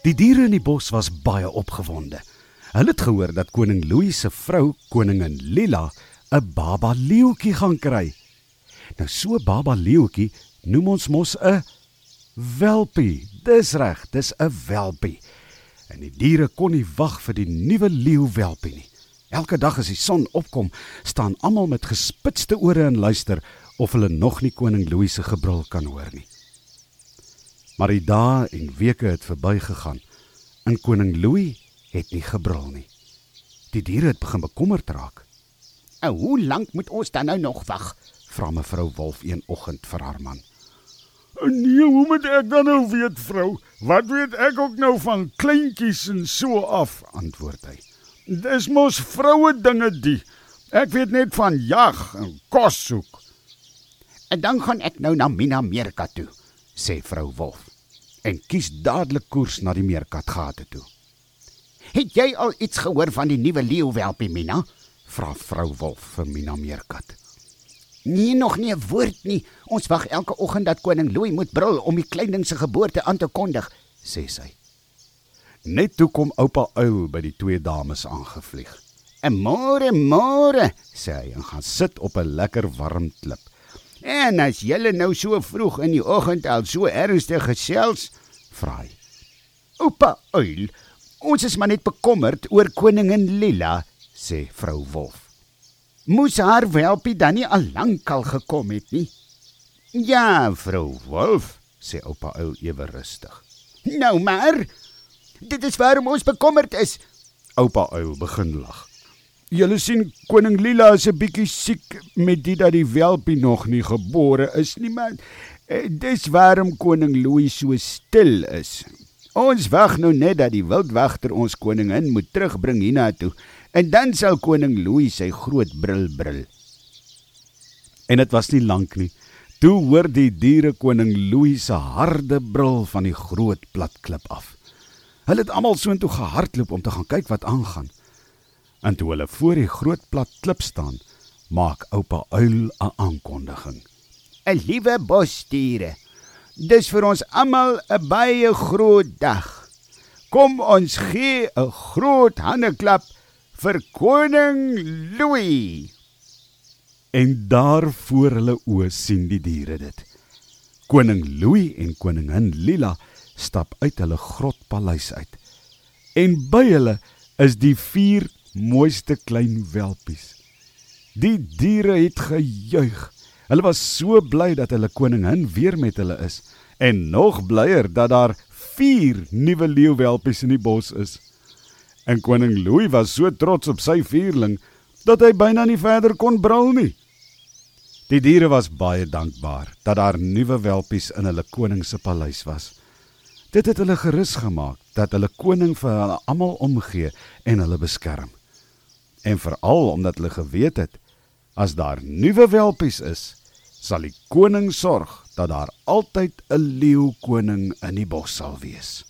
Die diere in die bos was baie opgewonde. Hulle het gehoor dat koning Louis se vrou, koningin Lila, 'n baba leeuetjie gaan kry. Nou so baba leeuetjie noem ons mos 'n welpie. Dis reg, dis 'n welpie. En die diere kon nie wag vir die nuwe leeuwelpie nie. Elke dag as die son opkom, staan almal met gespitste ore en luister of hulle nog nie koning Louis se gebrul kan hoor nie. Maar die dae en weke het verbygegaan en koning Louis het nie gebrul nie. Die diere het begin bekommerd raak. En hoe lank moet ons dan nou nog wag? Vra mevrou Wolf een oggend vir haar man. Nee, hoe moet ek dan nou weet, vrou? Wat weet ek ook nou van kleintjies en so af? Antwoord hy. Dis mos vroue dinge die. Ek weet net van jag en kos soek. En dan gaan ek nou na Minamerika toe, sê vrou Wolf en kies dadelik koers na die meerkatgate toe. Het jy al iets gehoor van die nuwe leeuwelpie Mina? Vra vrou Wolf vir Mina Meerkat. Nee, nog nie 'n woord nie. Ons wag elke oggend dat koning Louis moet brul om die klein ding se geboorte aan te kondig, sê sy. Net toe kom oupa Uil by die twee dames aangevlieg. "En môre, môre," sê hy en gaan sit op 'n lekker warm klip. En as julle nou so vroeg in die oggend al so ernstig gesels, vra hy. Oupa Uil, ons is maar net bekommerd oor koningin Lila, sê vrou Wolf. Moes haar welpie dan nie al lank al gekom het nie? Ja, vrou Wolf, sê oupa Uil ewe rustig. Nou maar, dit is waarom ons bekommerd is. Oupa Uil begin lag. Julle sien koning Lila is 'n bietjie siek met dit dat die welpie nog nie gebore is nie, maar eh, dis waarom koning Louis so stil is. Ons wag nou net dat die wildwagter ons koningin moet terugbring hiernatoe en dan sal koning Louis sy groot brul brul. En dit was nie lank nie. Toe hoor die diere koning Louis se harde brul van die groot plat klip af. Hulle het almal soontoe gehardloop om te gaan kyk wat aangaan. En toe hulle voor die groot plat klip staan, maak oupa uil 'n aankondiging. 'n Liewe bosdiere, dis vir ons almal 'n baie groot dag. Kom ons gee 'n groot handeklap vir koning Louis. En daar voor hulle oë sien die diere dit. Koning Louis en koningin Lila stap uit hulle grotpaleis uit. En by hulle is die vier mooiste klein welpies. Die diere het gejuig. Hulle was so bly dat hulle koningin weer met hulle is en nog blyer dat daar 4 nuwe leeuwelpies in die bos is. En koning Louis was so trots op sy vierling dat hy byna nie verder kon brul nie. Die diere was baie dankbaar dat daar nuwe welpies in hulle koning se paleis was. Dit het hulle gerus gemaak dat hulle koning vir hulle almal omgee en hulle beskerm en veral omdat hulle geweet het as daar nuwe welpies is, sal die koning sorg dat daar altyd 'n leeu koning in die bos sal wees.